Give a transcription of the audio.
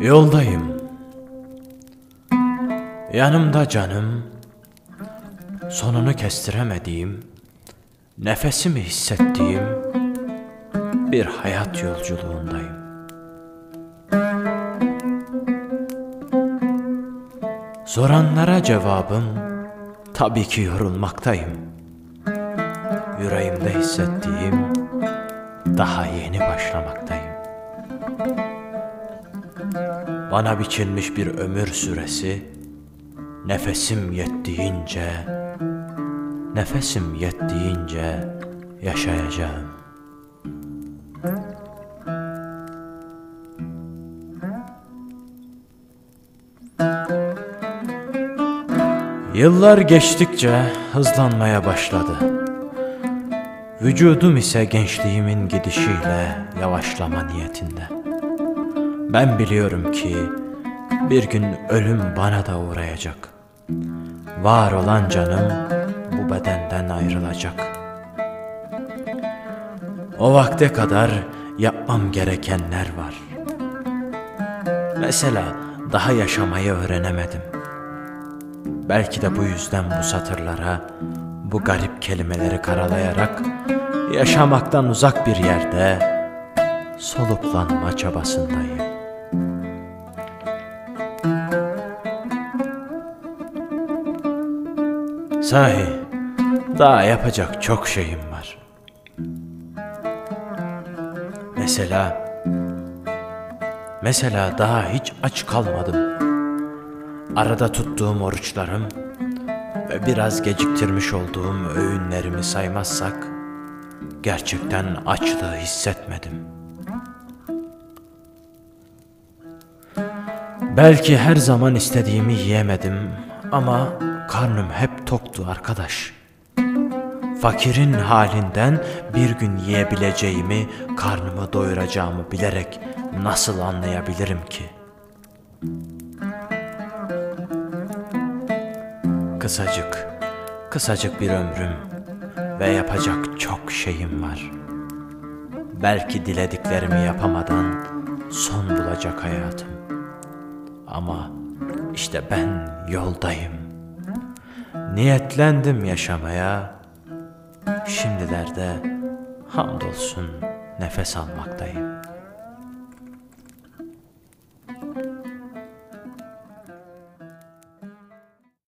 Yoldayım. Yanımda canım, sonunu kestiremediğim, nefesimi hissettiğim bir hayat yolculuğundayım. Soranlara cevabım tabii ki yorulmaktayım. Yüreğimde hissettiğim daha yeni başlamaktayım. Bana biçilmiş bir ömür süresi nefesim yettiğince nefesim yettiğince yaşayacağım. Yıllar geçtikçe hızlanmaya başladı. Vücudum ise gençliğimin gidişiyle yavaşlama niyetinde. Ben biliyorum ki bir gün ölüm bana da uğrayacak. Var olan canım bu bedenden ayrılacak. O vakte kadar yapmam gerekenler var. Mesela daha yaşamayı öğrenemedim. Belki de bu yüzden bu satırlara, bu garip kelimeleri karalayarak yaşamaktan uzak bir yerde soluklanma çabasındayım. Sahi, daha yapacak çok şeyim var. Mesela, mesela daha hiç aç kalmadım. Arada tuttuğum oruçlarım ve biraz geciktirmiş olduğum öğünlerimi saymazsak gerçekten açlığı hissetmedim. Belki her zaman istediğimi yiyemedim ama karnım hep toktu arkadaş. Fakirin halinden bir gün yiyebileceğimi, karnımı doyuracağımı bilerek nasıl anlayabilirim ki? Kısacık, kısacık bir ömrüm ve yapacak çok şeyim var. Belki dilediklerimi yapamadan son bulacak hayatım. Ama işte ben yoldayım. Niyetlendim yaşamaya. Şimdilerde hamdolsun nefes almaktayım.